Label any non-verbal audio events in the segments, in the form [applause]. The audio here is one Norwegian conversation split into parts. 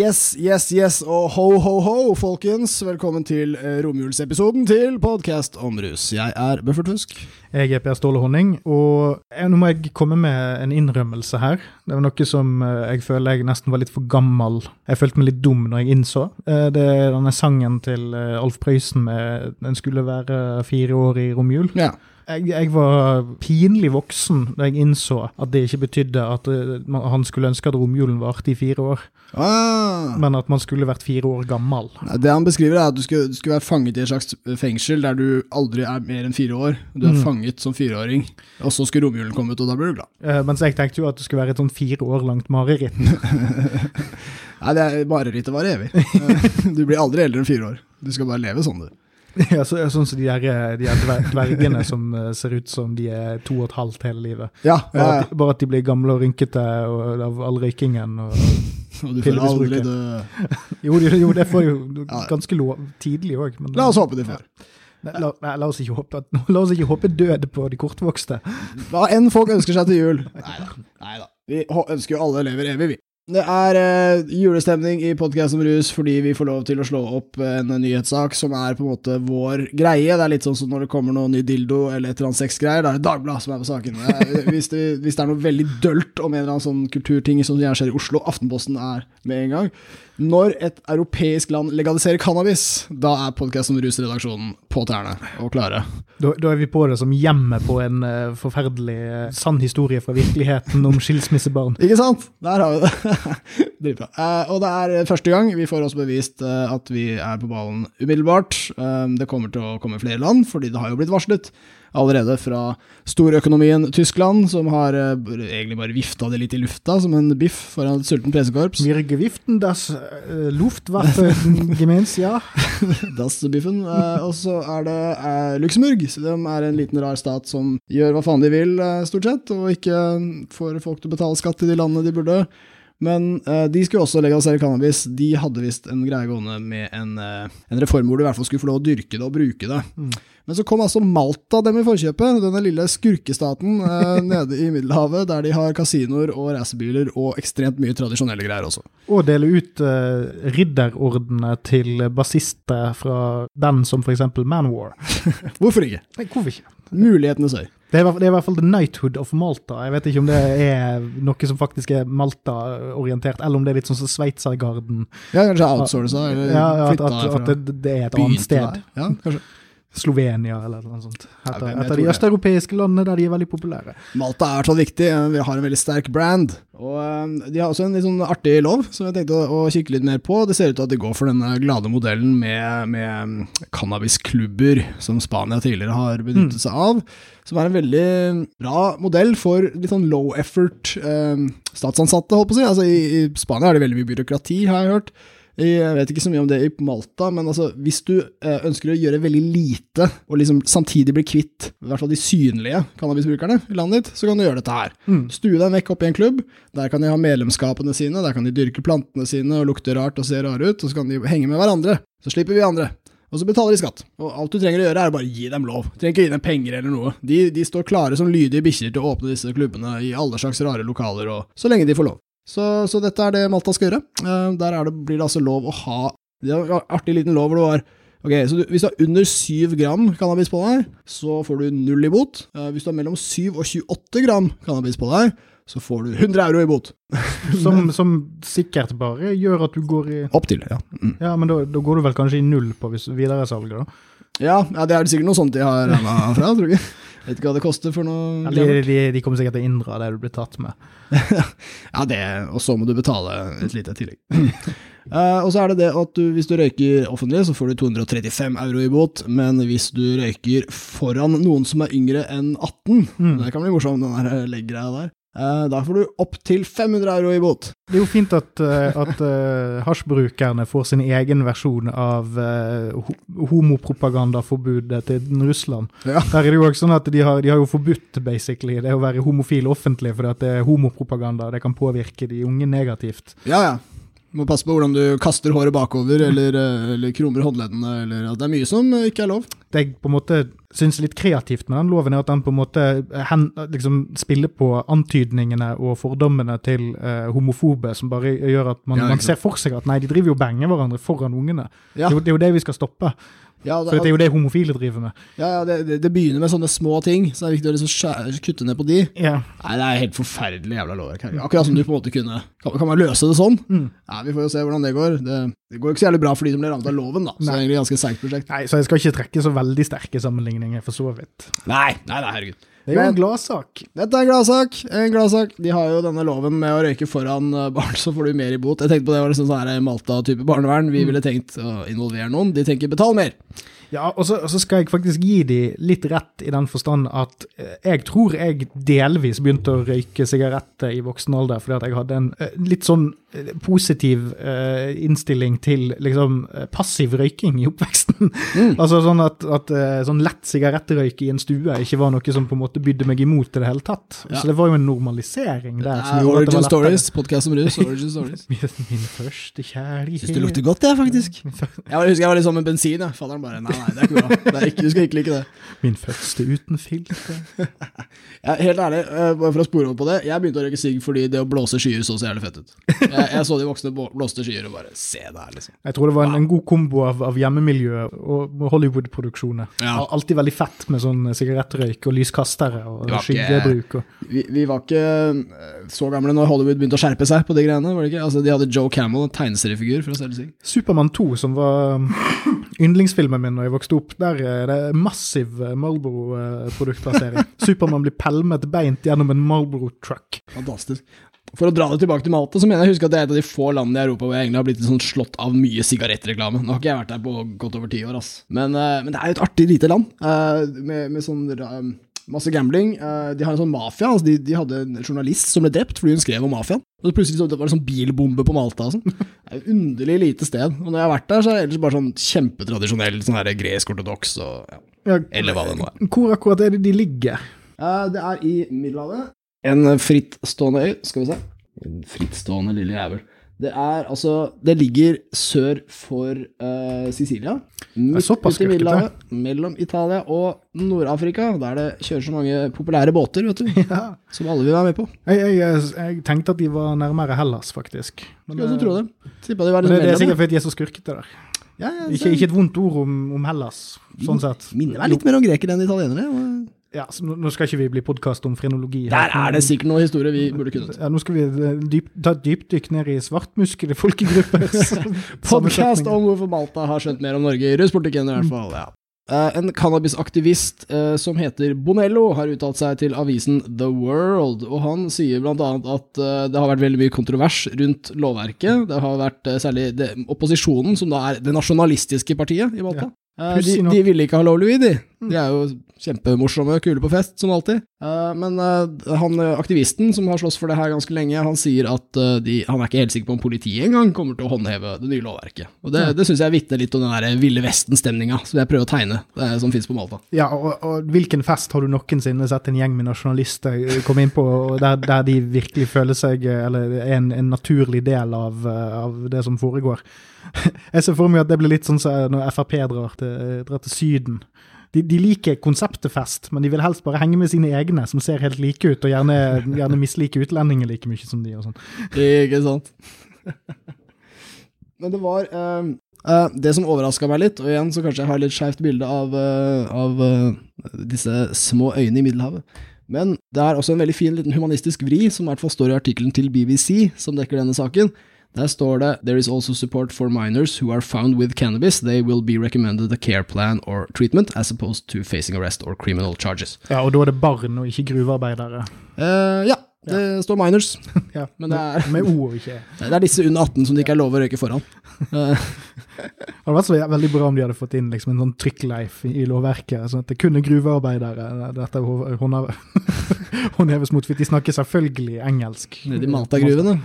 Yes, yes, yes, og ho, ho, ho, folkens. Velkommen til eh, romjulsepisoden til podkast om rus. Jeg er Buffert Fusk. Jeg er Per Ståle Honning, og nå må jeg komme med en innrømmelse her. Det var noe som eh, jeg føler jeg nesten var litt for gammel. Jeg følte meg litt dum når jeg innså. Eh, Det er denne sangen til Alf Prøysen med 'Den skulle være fire år i romjul'. Ja. Jeg, jeg var pinlig voksen da jeg innså at det ikke betydde at eh, han skulle ønske at romjulen varte i fire år, Ah. men at man skulle vært fire år gammel. Det han beskriver, er at du skulle, du skulle være fanget i et slags fengsel der du aldri er mer enn fire år. Du er Mm. fanget som fireåring, og så skulle romjulen komme ut, og da blir du glad. Eh, Mens jeg tenkte jo at det skulle være et sånn fire år langt mareritt. [laughs] Nei, det er marerittet varer evig. [laughs] Eh, Du blir aldri eldre enn fire år. Du skal bare leve sånn, du. [laughs] Ja, så, sånn som de der, eh, de der dvergene som eh, ser ut som de er to og et halvt hele livet. Ja, ja, Bare, at, de- bare at de blir gamle og rynkete og, av all røykingen. Og, [laughs] Og du får aldri dø. [laughs] jo, de, jo, det får jo ganske lov, tidlig òg. La oss håpe de får. Nei, la, nei, la, oss ikke håpe, la oss ikke håpe død på de kortvokste. Hva enn folk ønsker seg til jul. Nei da. Vi ønsker jo alle elever evig, vi. Det er eh, julestemning i podkast om rus fordi vi får lov til å slå opp en nyhetssak som er på en måte vår greie. Det er litt sånn som når det kommer noe ny dildo eller et eller annet sexgreier. Da er det Dagbladet som er på saken. [laughs] Hvis det, hvis det er noe veldig dølt om en eller annen sånn kulturting som gjerne skjer i Oslo, Aftenposten er med en gang. Når et europeisk land legaliserer cannabis, da er podkast om rus-redaksjonen på tærne og klare. Da, da er vi på det som hjemmet på en uh, forferdelig uh, sann historie fra virkeligheten om skilsmissebarn. Ikke sant? Der har vi det. [laughs] Dritbra. Uh, og det er første gang vi får også bevist uh, at vi er på ballen umiddelbart. Um, det kommer til å komme flere land, fordi det har jo blitt varslet allerede fra storøkonomien Tyskland, som har uh, egentlig bare vifta det litt i lufta som en biff foran et sultent pressekorps. Wir gewiften das Luftwaffe [laughs] gemens, ja. [laughs] Das-biffen. Eh, og så er det eh, Luxembourg, som er en liten rar stat som gjør hva faen de vil, eh, stort sett, og ikke får folk til å betale skatt i de landene de burde. Men uh, de skulle også legalisere cannabis. De hadde visst en greie gående med en, uh, en reform hvor du i hvert fall skulle få lov å dyrke det og bruke det. Men så kom altså Malta dem i forkjøpet, denne lille skurkestaten eh, [laughs] nede i Middelhavet, der de har kasinoer og racerbiler og ekstremt mye tradisjonelle greier også. Og dele ut eh, ridderordene til bassister fra band som f.eks. Manwar. [laughs] Hvorfor ikke? Nei, hvorfor ikke? Mulighetenes øy. Det er, det er i hvert fall The Knighthood of Malta. Jeg vet ikke om det er noe som faktisk er Malta-orientert, eller om det er litt sånn som Sveitsergarden. Ja, kanskje outsourca, eller Ja, at, flytta at, at det, det er et annet sted. der. Ja, kanskje. Slovenia eller noe sånt. Et, av- de østeuropeiske landene der de er veldig populære. Malta er så viktig. Vi har en veldig sterk brand. Og eh, De har også en litt sånn artig lov som jeg tenkte å, å kikke litt mer på. Det ser ut til at de går for denne glade modellen med, med mm, cannabisklubber, som Spania tidligere har benyttet seg av. Som er en veldig bra modell for litt sånn low effort eh, statsansatte, holdt på å si. Altså, i, I Spania er det veldig mye byråkrati, har jeg hørt. Jeg vet ikke så mye om det i Malta, men altså, hvis du eh, ønsker å gjøre veldig lite, og liksom samtidig bli kvitt i hvert fall de synlige cannabisbrukerne i landet ditt, så kan du gjøre dette her. Mm. Stue deg vekk opp i en klubb, der kan de ha medlemskapene sine, der kan de dyrke plantene sine og lukte rart og se rare ut, og så kan de henge med hverandre. Så slipper vi andre. Og så betaler de skatt. Og alt du trenger å gjøre, er å bare gi dem lov. Du trenger ikke gi dem penger eller noe. De, de står klare som lydige bikkjer til å åpne disse klubbene i alle slags rare lokaler, og så lenge de får lov. Så, så dette er det Malta skal gjøre. Eh, der er det, blir det altså lov å ha Det er en artig liten lov hvor du har Ok, så du, Hvis du har under 7 gram cannabis på deg, så får du null i bot. Eh, hvis du har mellom 7 og 28 gram cannabis på deg, så får du 100 euro i bot. [laughs] Som, som sikkert bare gjør at du går i Opptil, ja. Mm. Ja, men da, da går du vel kanskje i null på videresalget, da? Ja, ja, det er sikkert noe sånt de har regna fra, tror jeg. Vet ikke hva det koster for noe. Ja, de, de, de kommer sikkert til å inndra det du blir tatt med. [laughs] Ja, det, og så må du betale et lite tillegg. uh, [laughs] og så er det det at du, hvis du røyker offentlig, så får du 235 euro i bot, men hvis du røyker foran noen som er yngre enn 18, Mm. det kan bli morsomt, den legggreia der, da får du opp til 500 euro i bot. Det er jo fint at, eh, at eh, hasjbrukerne får sin egen versjon av homopropagandaforbudet til Russland. Ja. Der er det jo også sånn at de har, de har jo forbudt basically det å være homofil offentlig fordi at det er homopropaganda. Det kan påvirke de unge negativt. Ja, ja. Må passe på hvordan du kaster håret bakover, eller, eh, eller krummer håndleddene, eller at Det er mye som eh, ikke er lov. Det jeg på en måte syns litt kreativt med den loven, er at den på en måte hen, liksom spiller på antydningene og fordommene til eh, homofobe, som bare gjør at man, Ja, man ser for seg at nei, de driver jo og banger hverandre foran ungene. Ja. Det, er jo- det er jo det vi skal stoppe. Ja, For det er jo det homofile driver med. ja, ja, det, det, det begynner med sånne små ting, så det er viktig å liksom skjære, kutte ned på de. Ja. Nei, det er helt forferdelig jævla lovverk. Akkurat som du på en måte kunne Kan, kan man løse det sånn? Mm. Ja, Vi får jo se hvordan det går. Det, det går jo ikke så jævlig bra for de som blir rammet av loven, da. Så det er egentlig et ganske seigt prosjekt. Nei, så jeg skal ikke trekke så veldig sterke sammenligninger, for så vidt. Nei, nei, nei, herregud. Det er jo Men- en gladsak. Dette er en gladsak. En gladsak. De har jo denne loven med å røyke foran eh, barn, så får du mer i bot. Jeg tenkte på det var liksom sånn Malta-type barnevern. Vi ville tenkt å involvere noen. De tenker betal mer. Ja, og så, og så skal jeg faktisk gi de litt rett i den forstand at eh, jeg tror jeg delvis begynte å røyke sigaretter i voksen alder fordi at jeg hadde en eh, litt sånn eh, positiv uh, innstilling til liksom passiv røyking i oppveksten. altså sånn at, at sånn lett sigarettrøyk i en stue ikke var noe som på en måte bydde meg imot i det hele tatt. Ja. Så det var jo en normalisering der. Det det Origin. Stories. Podkast om rus. Origin [laughs] Stories. Min, min første kjærlighet Syns det lukter godt, jeg, faktisk. Jeg husker jeg var litt sånn med bensin. jeg. Fadderen bare Nei, nei, det er ikke bra. Det er ikke, du skal ikke like det. Min første uten filter. [laughs] Ja, helt ærlig, eh, bare for å spore over på det. Jeg begynte å røyke sigg fordi det å blåse skyer så så jævlig fett ut. Jeg, jeg så de voksne blåste skyer og bare Se der, liksom. Jeg tror det var en, en god kombo av, av hjemmemiljøet og Hollywood-produksjoner. Ja. Al- Alltid veldig fett med sånn sigarettrøyk og lyskastere og Det skyggebruk. Og. Vi, vi var ikke eh, så gamle når Hollywood begynte å skjerpe seg på de greiene. var det ikke? Altså, De hadde Joe Camel, tegneseriefigur, for å selge sigg. Supermann 2, som var yndlingsfilmen min da jeg vokste opp, der er det massiv eh, Marlboro-produktplassering. [laughs] Supermann blir pælmet beint gjennom en Marlboro-truck. Fantastisk. For å dra det tilbake til Malta, så mener jeg å huske at det er et av de få landene i Europa hvor jeg egentlig har blitt sånn slått av mye sigarettreklame. Nå har ikke jeg vært der på godt over ti år, ass. Men, eh, men det er jo et artig lite land, eh, med, med sånn eh, masse gambling. Eh, de har en sånn mafia. Altså de, de hadde en journalist som ble drept fordi hun skrev om mafiaen. Og plutselig så det var det sånn bilbombe på Malta og sånn. [laughs] Det er et underlig lite sted. Og når jeg har vært der, så er det ellers bare sånn kjempetradisjonell sånn gresk-ortodoks og ja. Ja, Eller hva det nå er. Hvor akkurat er det de ligger? Eh, det er i Middelhavet. En frittstående øy, skal vi se. En frittstående lille jævel. Det er altså Det ligger sør for uh, Sicilia. Midt ute i. Middelhavet, mellom Italia og Nord-Afrika, der det kjører så mange populære båter, vet du. [laughs] Ja. Som alle vil være med på. Jeg, jeg, jeg tenkte at de var nærmere Hellas, faktisk. Men, Skulle også eh, tro det. Tippa de var litt det, det er sikkert fordi de er så skurkete der. Ja, ja, Ikke, ikke et vondt ord om, om Hellas, sånn sett. Minner meg litt mer om grekere enn italienere. og- Ja, så nå, skal ikke vi bli podkast om frenologi. her. Der er det sikkert noe historie vi burde kunnet. Ja, nå skal vi eh, dyp, ta et dypdykk ned i svartmuskede folkegrupper. [laughs] Podcast om hvorfor Malta har skjønt mer om Norge i ruspolitikken, i hvert fall. ja. Eh, en cannabisaktivist eh, som heter Bonello, har uttalt seg til avisen The World, og han sier annet at det har vært veldig mye kontrovers rundt lovverket. Det har vært særlig det, opposisjonen, som da er det nasjonalistiske partiet i Malta. Eh, de, de ville ikke ha lovlig weed, de. De er jo kjempemorsomme, kule på fest, som alltid. Eh, men eh, han eh, aktivisten som har slåss for det her ganske lenge, han sier at de, han er ikke helt sikker på om politiet engang kommer til å håndheve det nye lovverket. Og Det, Ja. det syns jeg vitner litt om den der Ville Vesten-stemninga som jeg prøver å tegne, det, som fins på Malta. Ja, og, og hvilken fest har du noensinne sett en gjeng med nasjonalister komme inn på, og der, der de virkelig føler seg Eller er en, en naturlig del av, av det som foregår? [laughs] Jeg ser for meg at det blir litt sånn som når Frp drar til, drar til Syden. De, liker konseptet fest, men de vil helst bare henge med sine egne, som ser helt like ut, og gjerne, gjerne misliker utlendinger like mye som de. og sånn. Ikke sant? Men det var uh, uh, Det som overraska meg litt, og igjen så kanskje jeg har litt skeivt bilde av, uh, av disse små øyene i Middelhavet. Men det er også en veldig fin liten humanistisk vri, som i hvert fall står i artikkelen til BBC, som dekker denne saken. Der står det There is also support for minors who are found with cannabis. They will be recommended a care plan or treatment as opposed to facing arrest or criminal charges. Ja, Og da er det barn og ikke gruvearbeidere. Uh, ja, det står minors. [laughs] Ja, Men det er- Med O og ikke E. [laughs] Det er disse under 18 som det ikke er lov å røyke foran. Eh, [laughs] Det hadde vært så veldig bra om de hadde fått inn liksom en sånn trykkleif i, lovverket. sånn at det kun er gruvearbeidere dette hå- håndheves mot. For de snakker selvfølgelig engelsk. Nede i Malta-gruvene.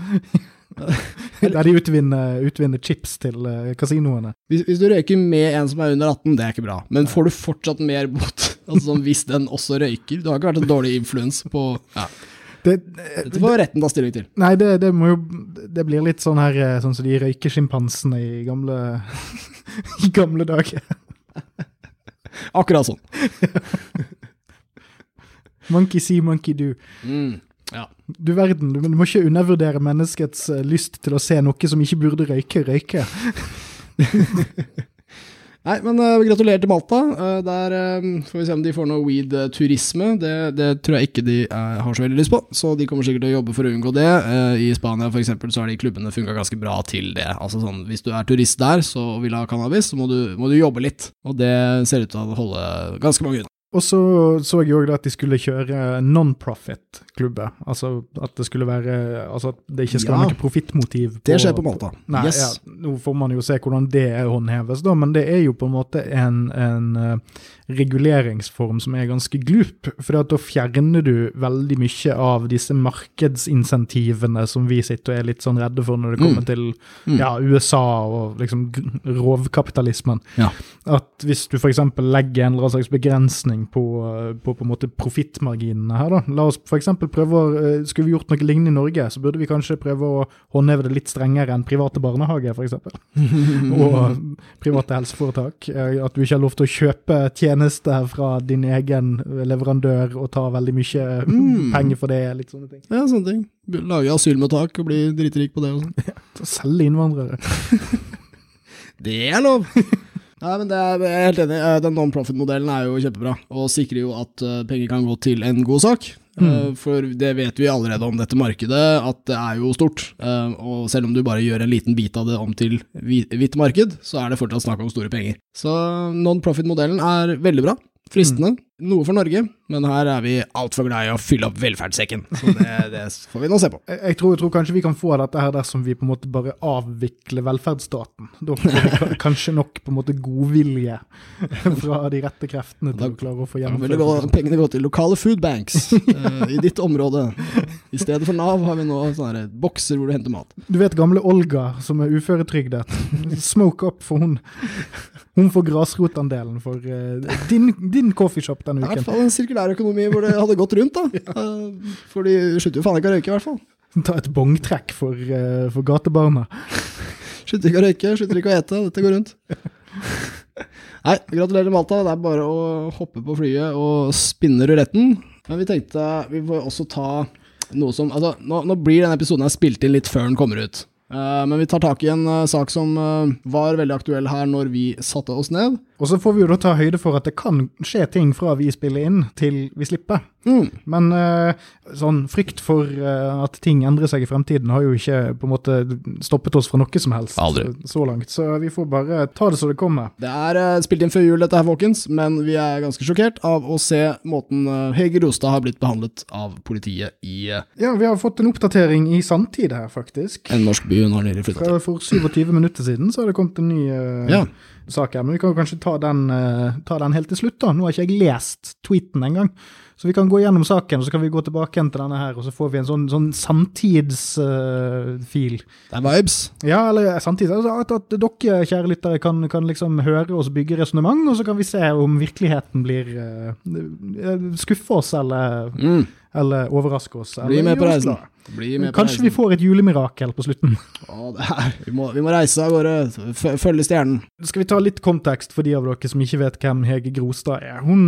[laughs] Der de utvinner, utvinner chips til uh, kasinoene. Hvis, hvis du røyker med en som er under 18, det er ikke bra. Men får du fortsatt mer bot? [laughs] Altså sånn, Hvis den også røyker? Du har ikke vært en dårlig influens på ja. Det, Dette får retten ta stilling til. nei, det, det må jo Det blir litt sånn her eh, sånn som de røykesjimpansene i gamle [laughs] I gamle dager. Akkurat sånn. Monkey see, monkey do. Mm. Ja. Du verden, du, må ikke undervurdere menneskets eh, lyst til å se noe som ikke burde røyke, røyke. [laughs] Nei, men uh, gratulerer til Malta. Uh, der uh, får vi se om de får noe weed-turisme. Det, det tror jeg ikke de har så veldig lyst på, så de kommer sikkert til å jobbe for å unngå det. I Spania for eksempel, så har de klubbene funka ganske bra til det. Altså sånn, Hvis du er turist der så vil ha cannabis, så må du, må du jobbe litt. Og det ser ut til å holde ganske mange unna. Og så så jeg jo at de skulle kjøre non-profit-klubber. Altså at det skulle være Altså at det ikke skal Ja. være noe profittmotiv. Det skjer på Malta. Nei, yes. ja, nå får man jo se hvordan det håndheves, da, men det er jo på en måte en, en eh, reguleringsform som er ganske glup. For da fjerner du veldig mye av disse markedsinsentivene som vi sitter og er litt sånn redde for når det kommer Mm. til Mm. ja, USA og liksom rovkapitalismen. Ja. At hvis du f.eks. legger en eller annen slags begrensning på, på, på en måte profittmarginene her, da. La oss f.eks. prøve å eh, Skulle vi gjort noe lignende i Norge, så burde vi kanskje prøve å håndheve det litt strengere enn private barnehager, f.eks. [laughs] Og private helseforetak. Eh, At du ikke har lov til å kjøpe tjenester fra din egen leverandør og ta veldig mye Mm. penger for det. Litt sånne ting. Ja, sånne ting. Lage asylmottak og bli dritrik på det og sånn. [laughs] Ja, Selge innvandrere. [laughs] Det er lov! Nei, men det er, jeg er helt enig. Eh, Den non-profit-modellen er jo kjempebra, og sikrer jo at eh, penger kan gå til en god sak. Mm. Eh, For det vet vi allerede om dette markedet, at det er jo stort. Eh, Og selv om du bare gjør en liten bit av det om til hvitt marked, så er det fortsatt snakk om store penger. Så non-profit-modellen er veldig bra. Fristende. Noe for Norge, men her er vi altfor glad i å fylle opp velferdssekken. Så det, det får vi nå se på. Jeg, jeg, tror, jeg tror kanskje vi kan få dette her dersom vi på en måte bare avvikler velferdsstaten. Da får vi [laughs] kanskje nok på en måte godvilje fra de rette kreftene til å klare å få Da vil det gjennomført. pengene gå til lokale food banks eh, i ditt område. I stedet for Nav har vi nå sånne bokser hvor du henter mat. Du vet gamle Olga som er uføretrygdet. Smoke up for hun. Hun får grasrotandelen for uh, din, din coffeeshop Det denne uken. i hvert fall en sirkulær økonomi hvor det hadde gått rundt, da. [laughs] ja. For de slutter jo faen ikke å røyke, i hvert fall. Ta et bongtrekk for, uh, for gatebarna. Slutter ikke å røyke, slutter ikke å ete. Dette går rundt. [laughs] Nei, gratulerer Malta. Det er bare å hoppe på flyet og spinne ruletten. Men vi tenkte vi får også ta noe som Altså, nå, nå blir denne episoden her spilt inn litt før den kommer ut. Uh, men vi tar tak i en uh, sak som uh, var veldig aktuell her når vi satte oss ned. Og så får vi jo da ta høyde for at det kan skje ting fra vi spiller inn til vi slipper. Mm. Men eh, sånn frykt for eh, at ting endrer seg i fremtiden har jo ikke på en måte stoppet oss fra noe som helst Aldri. så langt. Så vi får bare ta det så det kommer. Det er eh, spilt inn før jul, dette her, folkens, men vi er ganske sjokkert av å se måten Hege Rostad har blitt behandlet av politiet i Ja, vi har fått en oppdatering i sanntid her, faktisk. en norsk by hun har nylig flytta til. For 27 minutter siden så har det kommet en ny uh, Ja. Sak her. Men vi kan kanskje ta den, uh, ta den helt til slutt, da. Nå har ikke jeg lest tweeten engang. Så vi kan gå gjennom saken, og så kan vi gå tilbake igjen til denne her, og så får vi en sånn, sånn samtidsfil. Det er vibes. Ja, eller samtidig altså, at, at dere, kjære lyttere, kan, kan liksom høre oss bygge resonnement, og så kan vi se om virkeligheten blir uh, Skuffer oss, eller, Mm. Eller overraske oss. Bli med på reisen. med på Kanskje vi får et julemirakel på slutten. [laughs] Å, det er, vi, må, vi må reise av gårde, følge stjernen. Skal vi ta litt kontekst for de av dere som ikke vet hvem Hege Grostad er? Hun,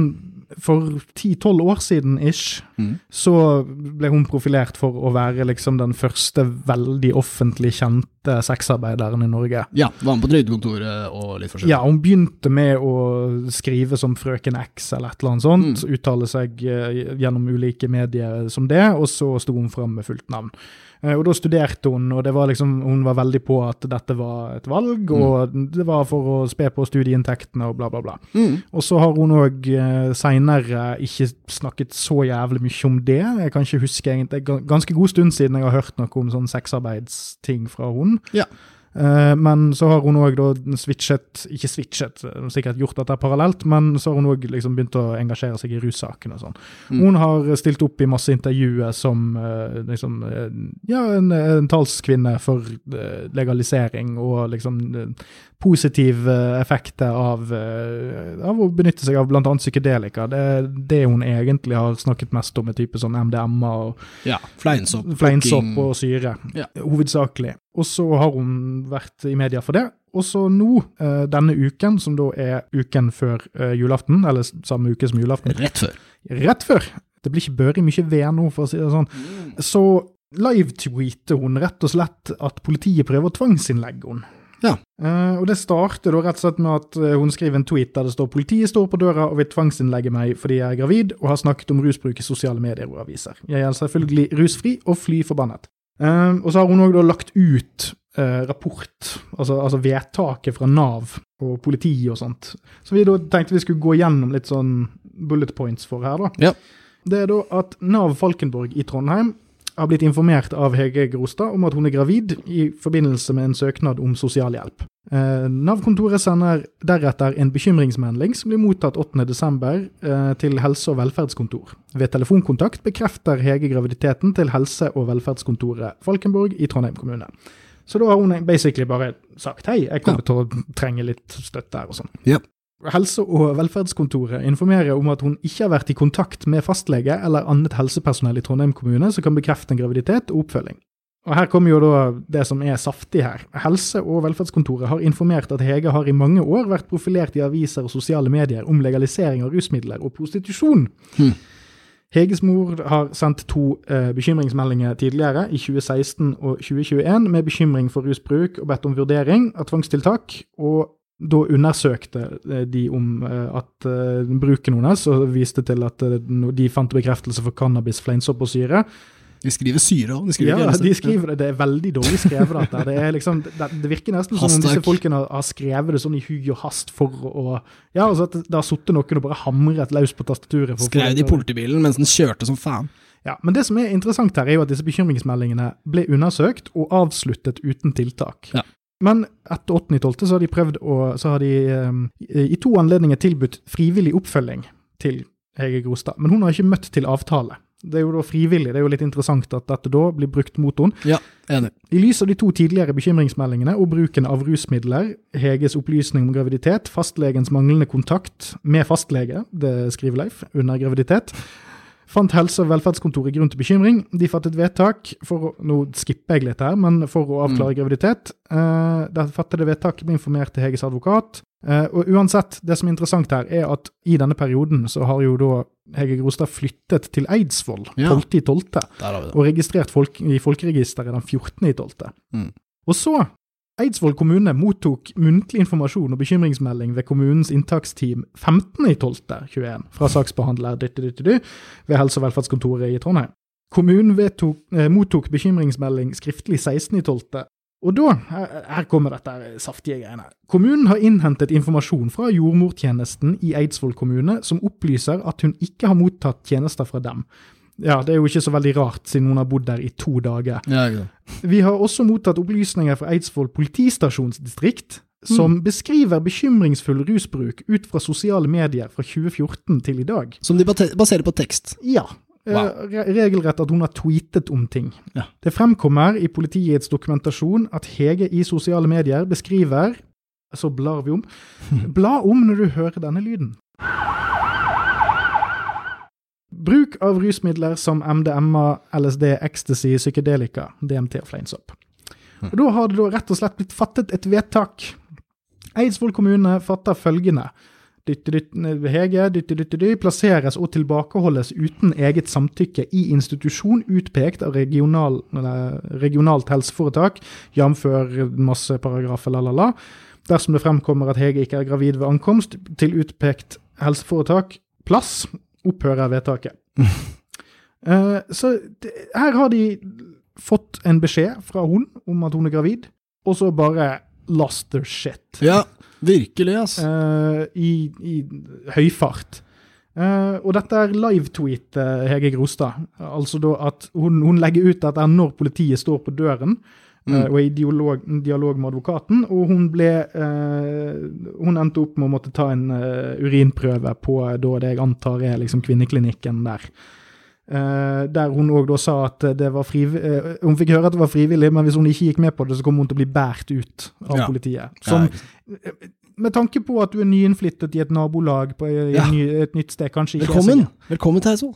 For 10-12 år siden ish, Mm. så ble hun profilert for å være liksom den første veldig offentlig kjente sexarbeideren i Norge. Ja, var med på trygdekontoret og litt forskjellig. Ja, hun begynte med å skrive som Frøken X eller et eller annet sånt, Mm. uttale seg eh, gjennom ulike medier som det, og så sto hun fram med fullt navn. Eh, Og da studerte hun, og det var liksom, hun var veldig på at dette var et valg, og det var for å spe på studieinntektene og bla, bla, bla. Mm. Og så har hun òg eh, seinere ikke snakket så jævlig mye om det. Jeg kan ikke huske egentlig, ganske god stund siden jeg har hørt noe om sånn sexarbeidsting fra hun. Ja. Eh, men så har hun òg switchet Ikke switchet, sikkert gjort dette parallelt, men så har hun òg liksom begynt å engasjere seg i russaken og sånn. Mm. Hun har stilt opp i masse intervjuer som eh, liksom eh, Ja, en, en talskvinne for legalisering og liksom positive effekter av, av å benytte seg av bl.a. psykedelika. Det er det hun egentlig har snakket mest om, er type sånn MDMA og Ja, fleinsopp. fleinsopp og syre, Ja. hovedsakelig. Og så har hun vært i media for det. Og så nå, eh, denne uken, som da er uken før eh, julaften, eller samme uke som julaften, Rett før. rett før, det blir ikke børi mye ved nå, for å si det sånn, så live-tweeter hun rett og slett at politiet prøver å tvangsinnlegge henne. Ja. Uh, og det starter da rett og slett med at hun skriver en tweet der det står politiet står på døra og vil tvangsinnlegge meg fordi jeg er gravid og har snakket om rusbruk i sosiale medier og aviser. Jeg er selvfølgelig rusfri og fly forbannet. Eh, og så har hun òg lagt ut eh, rapport, altså, altså vedtaket fra Nav og politiet og sånt. Så vi tenkte vi skulle gå gjennom litt sånn bullet points for her, da. Ja. Det er da at Nav Falkenborg i Trondheim har blitt informert av Hege Grostad om at hun er gravid i forbindelse med en søknad om sosialhjelp. Eh, Nav-kontoret sender deretter en bekymringsmelding som blir mottatt 8.12. Eh, til Helse- og velferdskontor. Ved telefonkontakt bekrefter Hege graviditeten til Helse- og velferdskontoret Falkenborg i Trondheim kommune. Så da har hun basically bare sagt hei, jeg kommer til å trenge litt støtte her og sånn. Ja. Helse- og velferdskontoret informerer om at hun ikke har vært i kontakt med fastlege eller annet helsepersonell i Trondheim kommune som kan bekrefte en graviditet og oppfølging. Og Her kommer jo da det som er saftig her. Helse- og velferdskontoret har informert at Hege har i mange år vært profilert i aviser og sosiale medier om legalisering av rusmidler og prostitusjon. Hmm. Heges mor har sendt to eh, bekymringsmeldinger tidligere, i 2016 og 2021, med bekymring for rusbruk og bedt om vurdering av tvangstiltak. og da undersøkte eh, de om eh, at eh, bruken hennes, og viste til at de fant bekreftelse for cannabis, fleinsopp og syre. De skriver syre òg. De Ja, de skriver det. Det er veldig dårlig skrevet, dette. Det, liksom, det, det virker nesten som om disse folkene har, skrevet det sånn i hui og hast for å Ja, altså at det har sittet noen og bare hamret løs på tastaturet. Skrev det i politibilen mens den kjørte som faen. Ja, Men det som er interessant her, er jo at disse bekymringsmeldingene ble undersøkt og avsluttet uten tiltak. Ja. Men etter 8.12. så har de prøvd å Så har de eh, i to anledninger tilbudt frivillig oppfølging til Hege Grostad, men hun har ikke møtt til avtale. Det er jo da frivillig, det er jo litt interessant at dette da blir brukt mot henne. Ja, enig. I lys av de to tidligere bekymringsmeldingene og bruken av rusmidler, Heges opplysning om graviditet, fastlegens manglende kontakt med fastlege, det skriver Leif, under graviditet, fant Helse- og velferdskontoret grunn til bekymring. De fattet vedtak for å, Nå skipper jeg litt her, men for å avklare graviditet. Eh, der fattet det vedtak med informert til Heges advokat. Eh, og uansett, det som er interessant her, er at i denne perioden så har jo da Hege Grostad flyttet til Eidsvoll Ja. 12.12 Der har og registrert folk, i folkeregisteret den 14.12. Mm. Og så Eidsvoll kommune mottok muntlig informasjon og bekymringsmelding ved kommunens inntaksteam 15.12.21 fra saksbehandler dytte, dytte, dy, ved Helse- og velferdskontoret i Trondheim. Kommunen vedtok, eh, mottok bekymringsmelding skriftlig 16.12. Og da, her, kommer dette saftige greiene. Kommunen har innhentet informasjon fra jordmortjenesten i Eidsvoll kommune som opplyser at hun ikke har mottatt tjenester fra dem. Ja, det er jo ikke så veldig rart, siden hun har bodd der i to dager. Ja, ja. Vi har også mottatt opplysninger fra Eidsvoll politistasjonsdistrikt, som beskriver bekymringsfull rusbruk ut fra sosiale medier fra 2014 til i dag. Som de baserer på tekst. Ja. Eh, Wow. Regelrett at hun har tweetet om ting. Ja. Det fremkommer i politiets dokumentasjon at Hege i sosiale medier beskriver Så blar vi om. [laughs] Bla om når du hører denne lyden. Bruk av rusmidler som MDMA, LSD, ecstasy, psykedelika, DMT og fleinsopp. Og Da har det da rett og slett blitt fattet et vedtak. Eidsvoll kommune fatter følgende. Dytte, Hege plasseres og tilbakeholdes uten eget samtykke i institusjon utpekt av regional, regionalt helseforetak, jf. masse paragrafer, la-la-la. Dersom det fremkommer at Hege ikke er gravid ved ankomst til utpekt helseforetak, plass, opphører vedtaket. [laughs] Eh, så det, her har de fått en beskjed fra hun om at hun er gravid, og så bare lost their shit Ja, virkelig, ass. Uh, i, i høyfart. Uh, og dette er live-tweet uh, Hege Grostad. Altså da at hun, hun legger ut dette når politiet står på døren. Mm. og i dialog, dialog med advokaten. Og hun ble Hun endte opp med å måtte ta en urinprøve på da det jeg antar er liksom kvinneklinikken der. Eh, der hun òg sa at det var frivillig uh, Hun fikk høre at det var frivillig, men hvis hun ikke gikk med på det, så kom hun til å bli båret ut av Ja. politiet. Som, Ja, med tanke på at du er nyinnflyttet i et nabolag på i Ja. ny, et nytt sted, kanskje ikke Velkommen! Velkommen til Eidsvoll.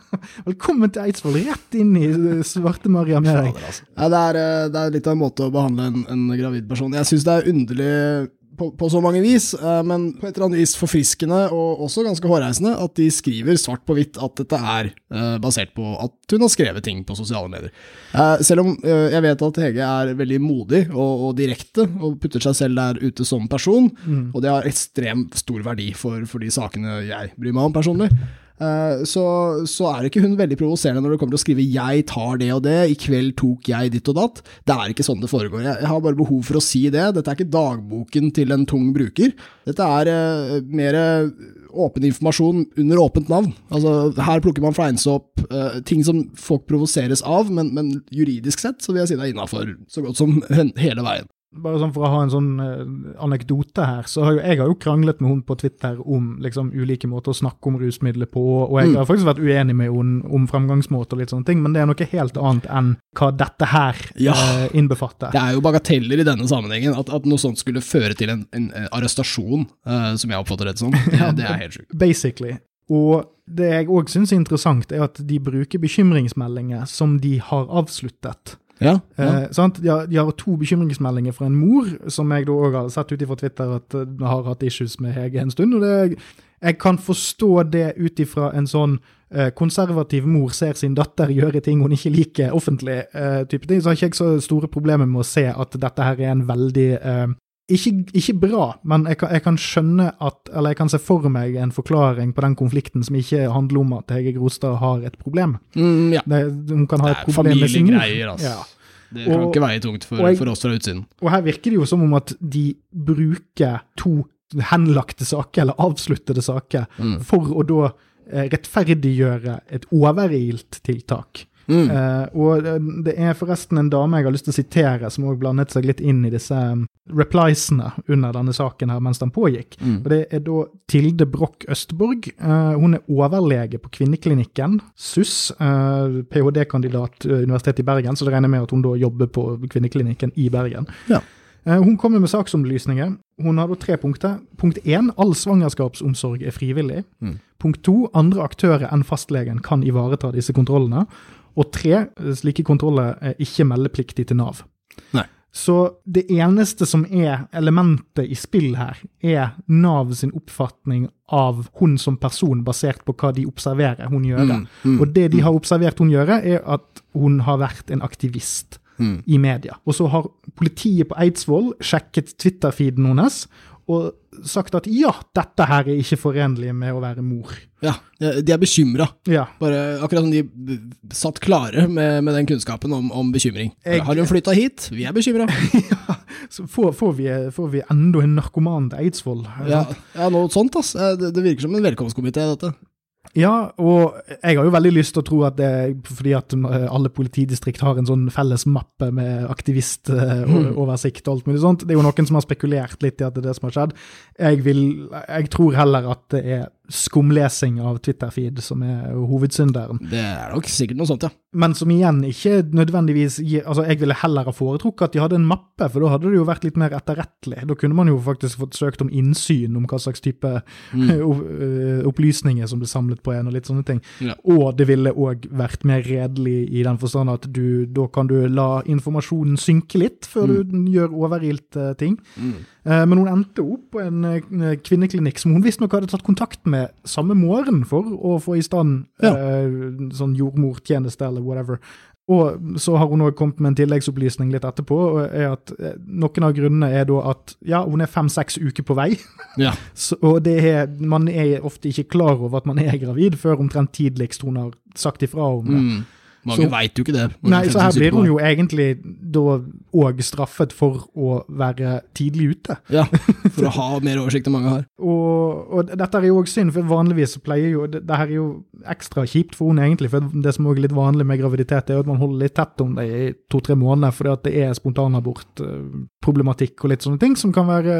[laughs] Velkommen til Eidsvoll, rett inn i eh, svarte Maria med deg. Altså. Ja, det, eh, det er litt av en måte å behandle en, en gravid person Jeg syns det er underlig på, på så mange vis, eh, men på et eller annet vis forfriskende og også ganske hårreisende at de skriver svart på hvitt at dette er eh, basert på at hun har skrevet ting på sosiale medier. Eh, selv om jeg vet at Hege er veldig modig og, og direkte og putter seg selv der ute som person, og det har ekstremt stor verdi for, for de sakene jeg bryr meg om personlig. Eh, så, så er ikke hun veldig provoserende når det kommer til å skrive 'jeg tar det og det', 'i kveld tok jeg ditt og datt'. Det er ikke sånn det foregår. Jeg, har bare behov for å si det. Dette er ikke dagboken til en tung bruker. Dette er uh, mer åpen informasjon under åpent navn. Altså, her plukker man fleinsopp, opp ting som folk provoseres av, men, men juridisk sett så vil jeg si det er innafor så godt som [laughs] hele veien. Bare sånn for å ha en sånn eh, anekdote her, så har jo jeg har jo kranglet med hun på Twitter om liksom ulike måter å snakke om rusmidler på, og jeg Mm. har faktisk vært uenig med henne om fremgangsmåte og litt sånne ting, men det er noe helt annet enn hva dette her Ja. eh, innbefatter. Det er jo bagateller i denne sammenhengen. At, at noe sånt skulle føre til en, en, en arrestasjon, eh, som jeg oppfatter det som, [laughs] det, det er helt sjukt. Basically. Og det jeg òg syns er interessant, er at de bruker bekymringsmeldinger som de har avsluttet. Ja, ja. Eh? De, har, de har to bekymringsmeldinger fra en mor, som jeg da òg har sett ut ifra Twitter at eh, har hatt issues med Hege en stund. og det, Jeg kan forstå det ut ifra en sånn eh, konservativ mor ser sin datter gjøre ting hun ikke liker offentlig, eh, type ting, så har ikke jeg så store problemer med å se at dette her er en veldig eh, ikke, ikke bra, men jeg kan, jeg kan skjønne at, eller jeg kan se for meg en forklaring på den konflikten som ikke handler om at Hege Grostad har et problem. Mm, ja. Det, hun kan ha et problem med sin mor. altså. Ja. Det kan Og- ikke veie tungt for, jeg- for oss fra utsiden. Og her virker det jo som om at de bruker to henlagte saker, eller avsluttede saker, Mm. for å da eh, rettferdiggjøre et overilt tiltak. Mm. Uh, og det- er forresten en dame jeg har lyst til å sitere, som òg blandet seg litt inn i disse um, repliesene under denne saken her mens den pågikk. Mm. Og Det er da Tilde Broch Østborg. Uh, hun er overlege på Kvinneklinikken, SUS. Uh, ph.d.-kandidat eh, Universitetet i Bergen, så det regner med at hun da jobber på Kvinneklinikken i Bergen. Ja. Hun kommer med saksomlysninger. Hun har da tre punkter. Punkt én, all svangerskapsomsorg er frivillig. Mm. Punkt to, andre aktører enn fastlegen kan ivareta disse kontrollene. Og tre, slike kontroller er ikke meldepliktig til Nav. Nei. Så det eneste som er elementet i spill her, er Nav sin oppfatning av hun som person, basert på hva de observerer hun gjøre. Mm, mm, Og det de har observert hun gjøre, er at hun har vært en aktivist Mm. i media. Og så har politiet på Eidsvoll sjekket Twitter-feeden hennes og sagt at ja, dette her er ikke forenlig med å være mor. Ja, de er bekymra. Ja. Bare akkurat som de satt klare med, med den kunnskapen om, om bekymring. Jeg- Har hun flytta hit? Vi er bekymra. [laughs] Så får, får, vi, får vi enda en narkoman til Eidsvoll? Ja, ja, noe sånt, ass. Det, det virker som en velkomstkomité, dette. Ja, og jeg har jo veldig lyst til å tro at det er fordi at eh, alle politidistrikt har en sånn felles mappe med aktivistoversikt og alt mulig sånt. Det er jo noen som har spekulert litt i at det er det som har skjedd. Jeg, vil, jeg tror heller at det er skumlesing av Twitter-feed som er hovedsynderen. Det er nok sikkert noe sånt, ja. Men som igjen ikke nødvendigvis gir Altså, jeg ville heller ha foretrukket at de hadde en mappe, for da hadde det jo vært litt mer etterrettelig. Da kunne man jo faktisk fått søkt om innsyn om hva slags type mm. opplysninger som ble samlet på en, og litt sånne ting. Ja. Og det ville òg vært mer redelig i den forstand at du, da kan du la informasjonen synke litt før du gjør overilte ting. Mm. Eh, Men hun endte opp på en eh, kvinneklinikk som hun visstnok hadde tatt kontakt med samme morgen for å få i stand Ja. eh, sånn jordmortjeneste eller whatever. Og så har hun også kommet med en tilleggsopplysning litt etterpå, er at eh, noen av grunnene er da at ja, hun er fem-seks uker på vei, [laughs] Ja. så, og det er, man er ofte ikke klar over at man er gravid før omtrent tidligst hun har sagt ifra om det. Mm. Mange veit jo ikke det. Nei, så her blir hun jo egentlig da òg straffet for å være tidlig ute. Ja, [laughs] for å ha mer oversikt enn mange har. Og, og dette er jo òg synd, for vanligvis pleier jo det, det her er jo ekstra kjipt for hun egentlig. For det som òg er litt vanlig med graviditet, er jo at man holder litt tett om det i to-tre måneder, fordi at det er spontanabortproblematikk og litt sånne ting som kan være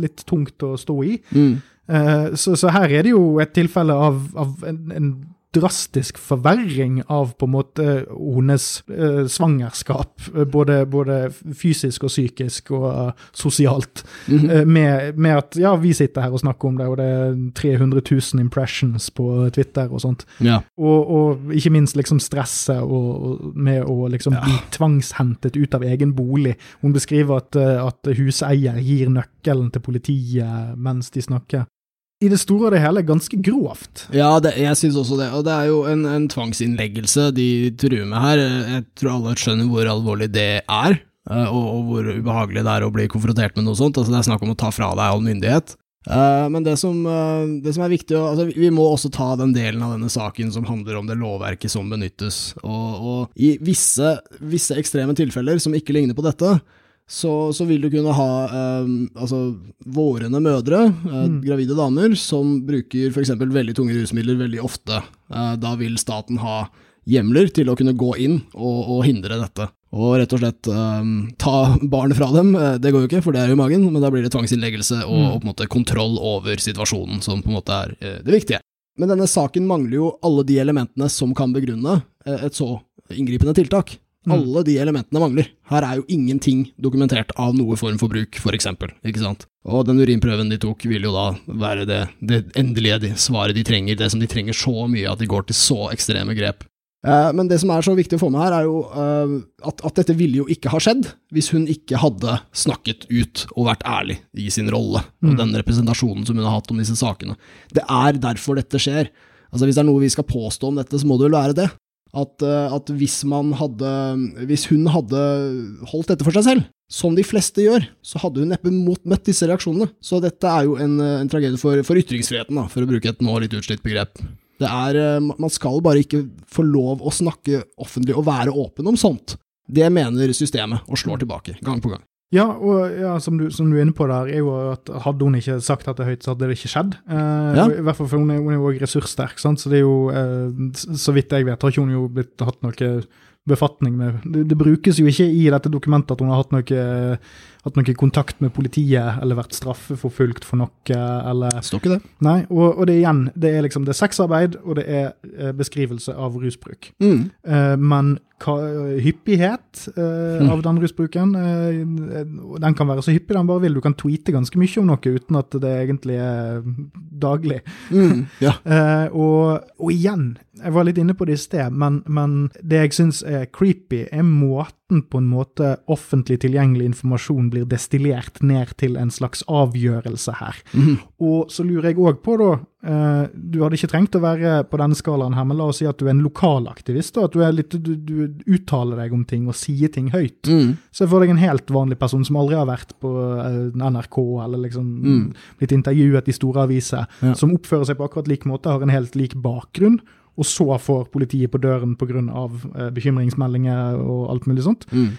litt tungt å stå i. Mm. Eh, Så, så her er det jo et tilfelle av, av en, en drastisk forverring av på en måte hennes eh, svangerskap, eh, både, både fysisk og psykisk og uh, sosialt. mm -hmm. med, med at ja, vi sitter her og snakker om det, og det er 300 000 impressions på Twitter og sånt. Ja. Og, og ikke minst liksom stresset og, og med å liksom bli tvangshentet ut av egen bolig. Hun beskriver at, at huseier gir nøkkelen til politiet mens de snakker. I det store og det hele ganske grovt. Ja, det, jeg syns også det. Og det er jo en, en tvangsinnleggelse de truer med her. Jeg tror alle skjønner hvor alvorlig det er, eh, og, og hvor ubehagelig det er å bli konfrontert med noe sånt. Altså, det er snakk om å ta fra deg all myndighet. Eh, men det som, eh, det som er viktig altså, Vi må også ta den delen av denne saken som handler om det lovverket som benyttes. Og, og i visse, visse ekstreme tilfeller som ikke ligner på dette, så, så vil du kunne ha eh, altså, vårende mødre, eh, Mm. gravide damer, som bruker f.eks. veldig tunge rusmidler veldig ofte. Eh, da vil staten ha hjemler til å kunne gå inn og, og hindre dette. Og rett og slett eh, ta barnet fra dem. Eh, det går jo ikke, for det er jo i magen, men da blir det tvangsinnleggelse og, Mm. og på en måte kontroll over situasjonen, som på en måte er eh, det viktige. Men denne saken mangler jo alle de elementene som kan begrunne eh, et så inngripende tiltak. Mm. Alle de elementene mangler. Her er jo ingenting dokumentert av noe form for bruk, for eksempel, ikke sant? Og den urinprøven de tok vil jo da være det, det endelige de, svaret de trenger, det som de trenger så mye at de går til så ekstreme grep. Eh, men det som er så viktig å få med her, er jo eh, at, at dette ville jo ikke ha skjedd hvis hun ikke hadde snakket ut og vært ærlig i sin rolle, og Mm. den representasjonen som hun har hatt om disse sakene. Det er derfor dette skjer. Altså Hvis det er noe vi skal påstå om dette, så må det vel være det. At, eh, at hvis hadde Hvis hun hadde holdt dette for seg selv, som de fleste gjør, så hadde hun neppe møtt disse reaksjonene. Så dette er jo en, eh, en tragedie for, for ytringsfriheten, da, for å bruke et nå litt utslitt begrep. Det er, eh, Man skal bare ikke få lov å snakke offentlig og være åpen om sånt. Det mener systemet, og slår tilbake, gang på gang. Ja, og ja, som, du, som du er inne på der, er jo at hadde hun ikke sagt dette høyt, så hadde det ikke skjedd. Eh, Ja. I hvert fall for hun er hun er jo også ressurssterk, sant? så det er jo, eh, så vidt jeg vet, har ikke hun jo blitt, hatt noe befatning med det, det brukes jo ikke i dette dokumentet at hun har hatt noe, hatt noe kontakt med politiet, eller vært straffeforfulgt for noe, eller Står ikke det. Nei, og, og det igjen, det er liksom det er sexarbeid, og det er eh, beskrivelse av rusbruk. Mm. Eh, men hva, hyppighet eh, Mm. av den rusbruken, eh, den kan være så hyppig den bare vil. Du kan tweete ganske mye om noe uten at det egentlig er daglig. Mm. Ja. [laughs] Eh, og, og igjen, jeg var litt inne på det i sted, men, men det jeg syns er creepy, er måten på en måte offentlig tilgjengelig informasjon blir destillert ned til en slags avgjørelse her. Mm. Og så lurer jeg òg på, da eh, Du hadde ikke trengt å være på denne skalaen her, men la oss si at du er en lokalaktivist. da, At du, litt, du, du uttaler deg om ting og sier ting høyt. Mm. Se for deg en helt vanlig person som aldri har vært på eh, NRK eller liksom Mm. blitt intervjuet i store aviser, Ja. som oppfører seg på akkurat lik måte, har en helt lik bakgrunn, og så får politiet på døren pga. Eh, bekymringsmeldinger og alt mulig sånt. Mm.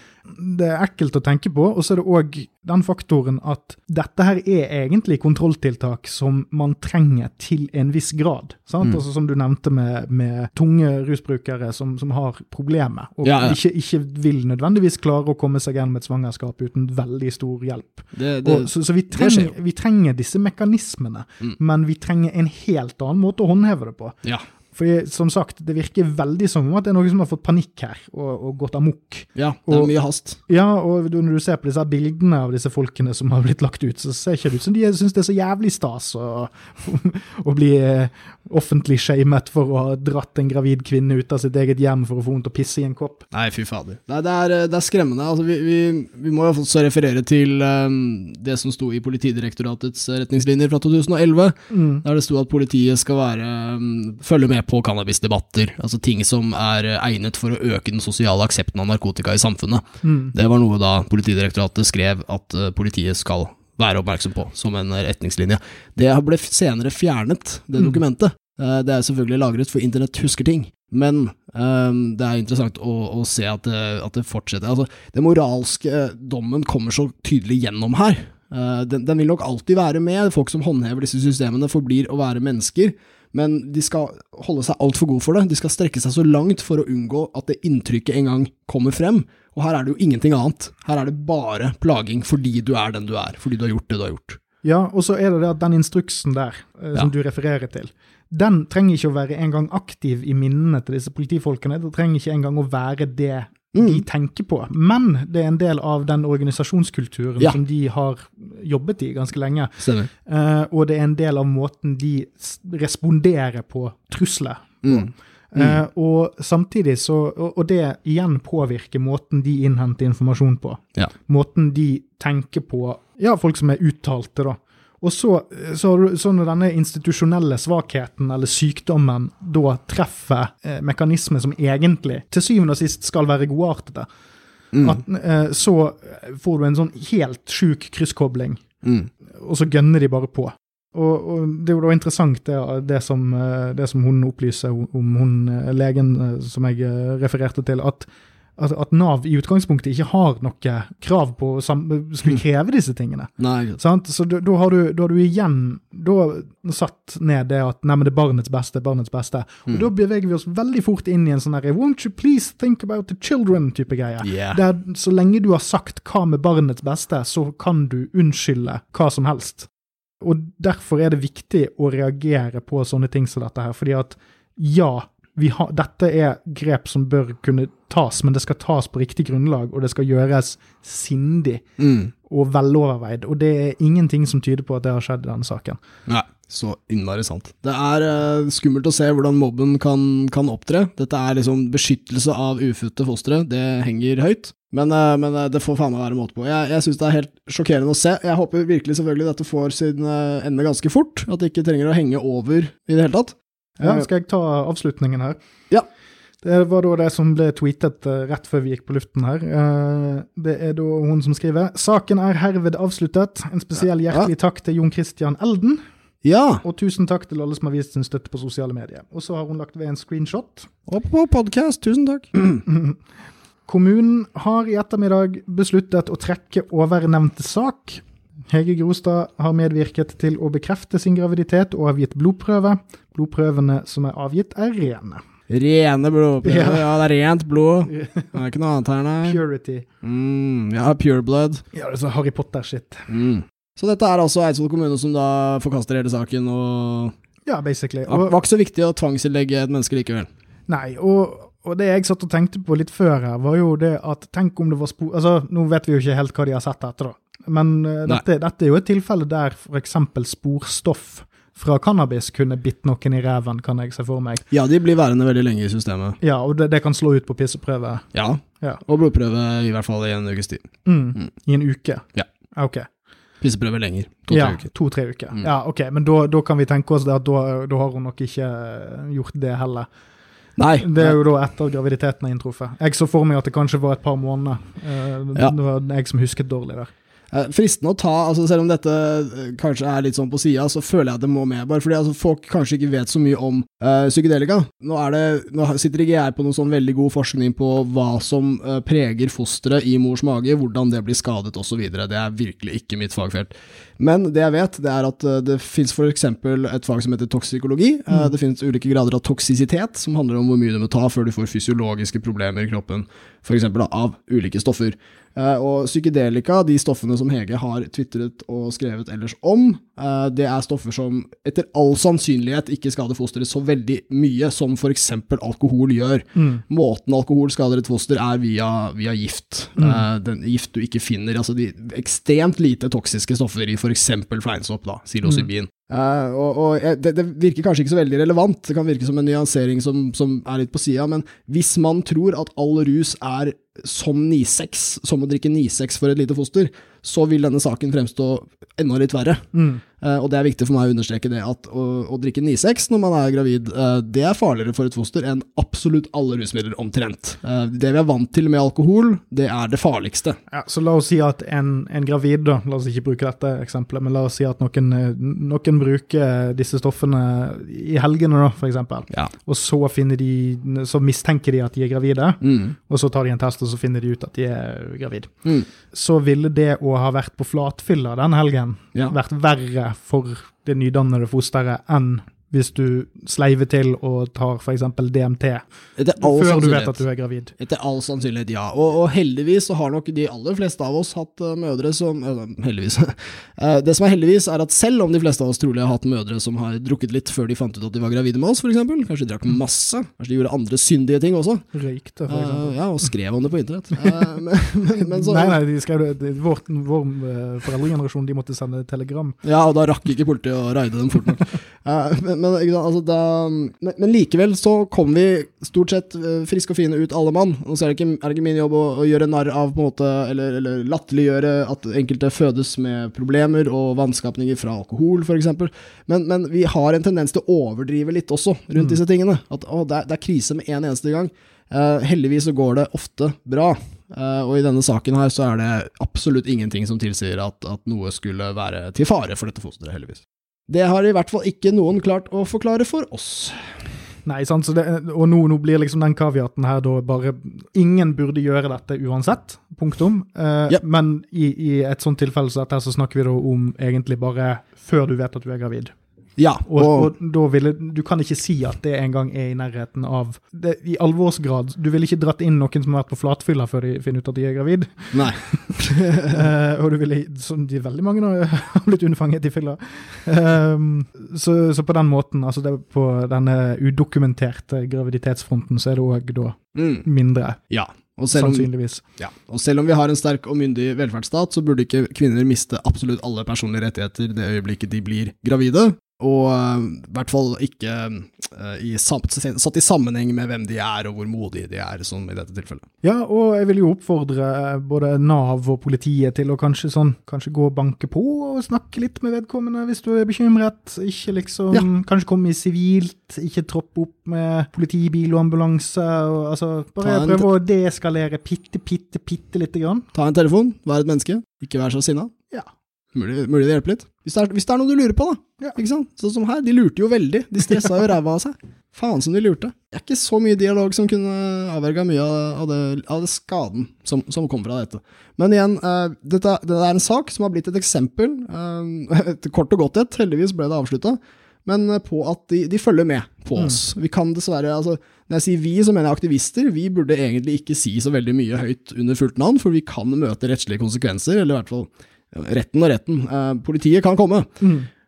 Det er ekkelt å tenke på, og så er det òg den faktoren at dette her er egentlig kontrolltiltak som man trenger til en viss grad. Sant? Mm. Altså Som du nevnte med, med tunge rusbrukere som, som har problemer, og Ja, ja. Ikke, ikke vil nødvendigvis klare å komme seg gjennom et svangerskap uten veldig stor hjelp. Det, det, Og, så så vi, trenger, vi trenger disse mekanismene, Mm. men vi trenger en helt annen måte å håndheve det på. ja. Fordi, som sagt, det virker veldig som om at det er noen som har fått panikk her, og, og gått amok. ja, det er Og- mye hast. Ja, og når du ser på disse bildene av disse folkene som har blitt lagt ut, så ser ikke det ut som de syns det er så jævlig stas å, [laughs] å bli eh, offentlig shamet for å ha dratt en gravid kvinne ut av sitt eget hjem for å få til å pisse i en kopp. Nei, fy fader. Nei, det, er, det er skremmende. Altså, vi, vi, vi må jo også referere til um, det som sto i Politidirektoratets retningslinjer fra 2011, Mm. der det sto at politiet skal være, um, følge med på cannabisdebatter, altså ting som er egnet for å øke den sosiale aksepten av narkotika i samfunnet. Mm. Det var noe da Politidirektoratet skrev at uh, politiet skal være oppmerksom på, som en retningslinje. Det ble senere fjernet, det Mm. dokumentet. Eh, Det er selvfølgelig lagret, for internett husker ting. Men um, det er interessant å, å se at det, at det fortsetter. Altså, det moralske dommen kommer så tydelig gjennom her. Uh, den, den, vil nok alltid være med. Folk som håndhever disse systemene, forblir å være mennesker. Men de skal holde seg altfor gode for det. De skal strekke seg så langt for å unngå at det inntrykket en gang kommer frem. Og her er det jo ingenting annet. Her er det bare plaging fordi du er den du er. Fordi du har gjort det du har gjort. Ja, og så er det det at den instruksen der, eh, som ja. du refererer til, den trenger ikke å være engang aktiv i minnene til disse politifolkene. Det trenger ikke engang å være det mm. de tenker på. Men det er en del av den organisasjonskulturen ja. som de har jobbet i ganske lenge. Uh, og det er en del av måten de responderer på trusler. Mm. Mm. Uh, og samtidig så og, og, det igjen påvirker måten de innhenter informasjon på. Ja. Måten de tenker på Ja, folk som er uttalte, da. Og så, så, så, når denne institusjonelle svakheten eller sykdommen da treffer eh, mekanismer som egentlig til syvende og sist skal være godartede, mm. at, eh, så får du en sånn helt sjuk krysskobling, mm. og så gønner de bare på. Og, og, Det er jo da interessant det, det, som, eh, det som hun opplyser om, hun eh, legen eh, som jeg refererte til, at at, at, Nav i utgangspunktet ikke har noe krav på å skulle [laughs] kreve disse tingene. Nei. Så da, har du, har du, igjen da satt ned det at nei, men det er barnets beste, barnets beste. Og mm. da beveger vi oss veldig fort inn i en sånn herre Won't you please think about the children-type greie. Yeah. Der så lenge du har sagt hva med barnets beste, så kan du unnskylde hva som helst. Og derfor er det viktig å reagere på sånne ting som dette her, fordi at ja, ha, dette er grep som bør kunne tas, men det skal tas på riktig grunnlag, og det skal gjøres sindig mm. og veloverveid. Og det er ingenting som tyder på at det har skjedd i denne saken. Nei, så innmari sant. Det er uh, skummelt å se hvordan mobben kan, kan, opptre. Dette er liksom beskyttelse av ufødte fostre. Det henger høyt. Men, uh, men uh, det får faen meg være måte på. Jeg, jeg syns det er helt sjokkerende å se. Jeg håper virkelig selvfølgelig dette får sin ende ganske fort. At det ikke trenger å henge over i det hele tatt. Ja, skal jeg ta avslutningen her? Ja. Det var da det som ble tweetet uh, rett før vi gikk på luften her. Uh, det er da hun som skriver Saken er herved avsluttet. En spesiell hjertelig takk til Jon Christian Elden. Ja. Og tusen takk til alle som har vist sin støtte på sosiale medier. Og så har hun lagt ved en screenshot. Og på podkast. Tusen takk. [clears throat] Kommunen har i ettermiddag besluttet å trekke overnevnte sak. Hege Grostad har medvirket til å bekrefte sin graviditet og avgitt blodprøve. Blodprøvene som er avgitt, er rene. Rene blodprøver. Ja. ja. det er rent blod. [laughs] Det er ikke noe annet her, nei. Purity. Mm, ja, pure blood. Ja, det er sånn Harry Potter-shit. Mm. Så dette er altså Eidsvoll kommune som da forkaster hele saken og Ja, basically. Og, var ikke så viktig å tvangsinnlegge et menneske likevel. Nei, og, og, det jeg satt og tenkte på litt før her, var jo det at tenk om det var spor... Altså, nå vet vi jo ikke helt hva de har sett etter, da. Men uh, dette, dette, er jo et tilfelle der f.eks. sporstoff fra cannabis kunne bitt noen i ræven, kan jeg se for meg. Ja, de blir værende veldig lenge i systemet. Ja, og det, det kan slå ut på pisseprøve. Ja. ja. og blodprøve i hvert fall i en ukes tid. Mm. Mm. I en uke? Ja. Ok. Pisseprøve lenger. To-tre ja, uker. To-tre uker. Mm. Ja, ok, men da, da, kan vi tenke oss at da, da har hun nok ikke eh, gjort det heller. Nei. Det er jo da etter graviditeten er inntruffet. Jeg så for meg at det kanskje var et par måneder. Uh. Det var jeg som husket dårlig der. Eh, fristende å ta, altså selv om dette eh, kanskje er litt sånn på sida, så føler jeg at det må med. Bare fordi altså, folk kanskje ikke vet så mye om uh, psykedelika. Nå, det, nå, sitter ikke jeg på noen sånn veldig god forskning på hva som uh, preger fosteret i mors mage, hvordan det blir skadet osv. Det er virkelig ikke mitt fagfelt. Men det jeg vet, det er at uh, det fins f.eks. et fag som heter toksikologi. Mm. det finnes ulike grader av toksisitet, som handler om hvor mye du må ta før du får fysiologiske problemer i kroppen, f.eks. av ulike stoffer. Uh, og psykedelika, de stoffene som Hege har tvitret og skrevet ellers om, uh, det er stoffer som etter all sannsynlighet ikke skader fosteret så veldig mye som f.eks. alkohol gjør. Mm. Måten alkohol skader et foster er via, via gift. Mm. Uh, den gift du ikke finner. Altså de ekstremt lite toksiske stoffer i f.eks. fleinsopp, da, psilocybin. Mm. Uh, og, og det, det, virker kanskje ikke så veldig relevant, det kan virke som en nyansering som, som er litt på sida, men hvis man tror at all rus er som Nisex, som å drikke Nisex for et lite foster, så vil denne saken fremstå enda litt verre. Mm. Eh, og det er viktig for meg å understreke det at å, å drikke 9-6 når man er gravid, eh, det er farligere for et foster enn absolutt alle rusmidler omtrent. Eh, det vi er vant til med alkohol, det er det farligste. Ja, så la oss si at en, en gravid, da, la oss ikke bruke dette eksempelet, men la oss si at noen, noen bruker disse stoffene i helgene, da, eksempel. Ja. Og så, de, så mistenker de at de er gravide, Mm. og så tar de en test, og så finner de ut at de er gravid. Mm. Så ville det å ha vært på flatfylla den helgen Ja. vært verre for det nydannede fosteret enn hvis du sleiver til og tar f.eks. DMT før du vet at du er gravid. Etter all sannsynlighet, ja. Og, og heldigvis så har nok de aller fleste av oss hatt eh, mødre som eh, Heldigvis. [laughs] Eh, det som er heldigvis, er at selv om de fleste av oss trolig har hatt mødre som har drukket litt før de fant ut at de var gravide med oss, f.eks., kanskje de drakk masse, kanskje de gjorde andre syndige ting også, Røykte, for Uh, ja, og skrev om det på internett. Men, [laughs] men, men så Nei, nei, de skrev det, vår, vår foreldregenerasjon de måtte sende telegram. Ja, og da rakk ikke politiet å raide dem fort nok. [laughs] Men, men, altså, da, men, men likevel så kom vi stort sett eh, friske og fine ut alle mann. Og så er det ikke, er det ikke min jobb å, å gjøre narr av på en måte, eller, eller latterliggjøre at enkelte fødes med problemer og vanskapninger fra alkohol f.eks. Men, men vi har en tendens til å overdrive litt også rundt disse tingene. At å, det, er, det er krise med en eneste gang. Uh, heldigvis så går det ofte bra. Uh, og i denne saken her så er det absolutt ingenting som tilsier at, at noe skulle være til fare for dette fosteret, heldigvis. Det har i hvert fall ikke noen klart å forklare for oss. Nei, sant, så det, og nå, nå blir liksom den kaviaten her da bare Ingen burde gjøre dette uansett, punktum. Eh, yep. Men i, i et sånt tilfelle så så snakker vi da om egentlig bare før du vet at du er gravid. Ja, Og, og, og da ville, Du kan ikke si at det engang er i nærheten av det, I alvorsgrad. Du ville ikke dratt inn noen som har vært på flatfylla før de finner ut at de er gravid. Nei. uh, [laughs] og du ville, som de veldig mange [laughs] har blitt unnfanget i fylla. Um, så, så på den måten, altså det, på denne udokumenterte graviditetsfronten, så er det òg da Mm, mindre, ja. Og selv, om, ja. og selv om vi har en sterk og myndig velferdsstat, så burde ikke kvinner miste absolutt alle personlige rettigheter det øyeblikket de blir gravide. Og eh, i hvert fall ikke eh, i, satt i sammenheng med hvem de er og hvor modige de er, som i dette tilfellet. Ja, og jeg vil jo oppfordre både Nav og politiet til å kanskje sånn, kanskje gå og banke på og snakke litt med vedkommende hvis du er bekymret. Ikke liksom, Ja. kanskje komme i sivilt, ikke troppe opp med politibil og ambulanse. Og, altså, bare prøve å deeskalere bitte, bitte, bitte lite grann. Ta en telefon, vær et menneske, ikke vær så sinna. Ja. Mulig, mulig det hjelper litt. Hvis det, er, hvis det er noe du lurer på, da. Ja. Ikke sant? Sånn som her, de lurte jo veldig. De stressa jo ræva av seg. Faen som de lurte. Det er ikke så mye dialog som kunne avverga mye av, det, av det skaden som, som kom fra dette. Men igjen, uh, dette, det er en sak som har blitt et eksempel, uh, et kort og godt et, heldigvis ble det avslutta, men eh, på at de, de følger med på oss. Vi kan dessverre, altså, når jeg sier vi, så mener jeg aktivister. Vi burde egentlig ikke si så veldig mye høyt under fullt navn, for vi kan møte rettslige konsekvenser, eller i hvert fall retten og retten. Eh, politiet kan komme.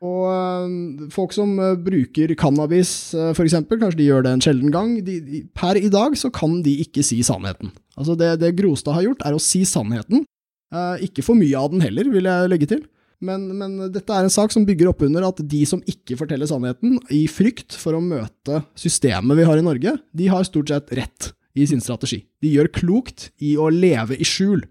Og eh, folk som eh, bruker cannabis, f.eks., kanskje de gjør det en sjelden gang. De, de, per i dag så kan de ikke si sannheten. Altså Det, det Grostad har gjort, er å si sannheten. Eh, ikke for mye av den heller, vil jeg legge til. Men, men dette er en sak som bygger opp under at de som ikke forteller sannheten, i frykt for å møte systemet vi har i Norge, de har stort sett rett i sin strategi. De gjør klokt i å leve i skjul.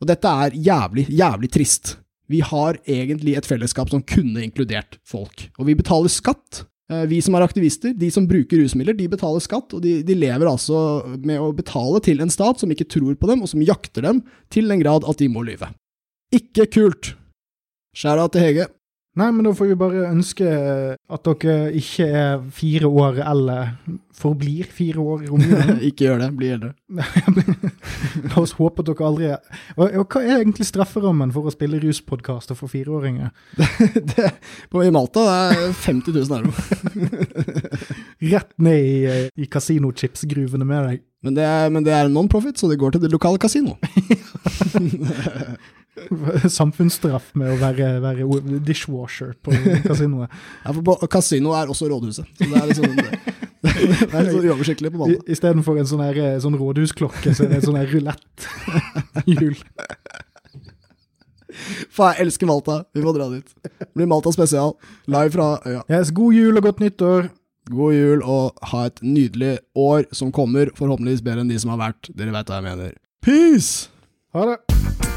Og dette er jævlig, jævlig trist. Vi har egentlig et fellesskap som kunne inkludert folk. Og vi betaler skatt. Eh, Vi som er aktivister, de som bruker rusmidler, de betaler skatt, og de, de lever altså med å betale til en stat som ikke tror på dem, og som jakter dem til den grad at de må lyve. Ikke kult! Skjæra til Hege. Nei, men da får vi bare ønske at dere ikke er fire år eller forblir fire år i romjulen. [laughs] ikke gjør det, bli eldre. [laughs] [laughs] La oss håpe at dere aldri og, og Hva er egentlig strafferammen for å spille ruspodkaster for fireåringer? [laughs] det, på, I Malta det er 50 000 euro. [laughs] Rett ned i, eh, i kasinochipsgruvene med deg. Men det er, men det er non-profit, så det går til det lokale kasino. Samfunnsstraff med å være, være dishwasher på kasinoet. Ja, for på- kasino er også rådhuset. Så det er liksom det, [laughs] det er så uoversiktlig på mandag. Istedenfor en sånn, her, eh, sånn rådhusklokke, så er det en sånn ruletthjul. [laughs] Faen, jeg elsker Malta. Vi må dra dit. Det blir Malta spesial. Live fra øya. Yes, god jul og godt nyttår. God jul, og ha et nydelig år som kommer. Forhåpentligvis bedre enn de som har vært. Dere veit hva jeg mener. Peace! Ha det.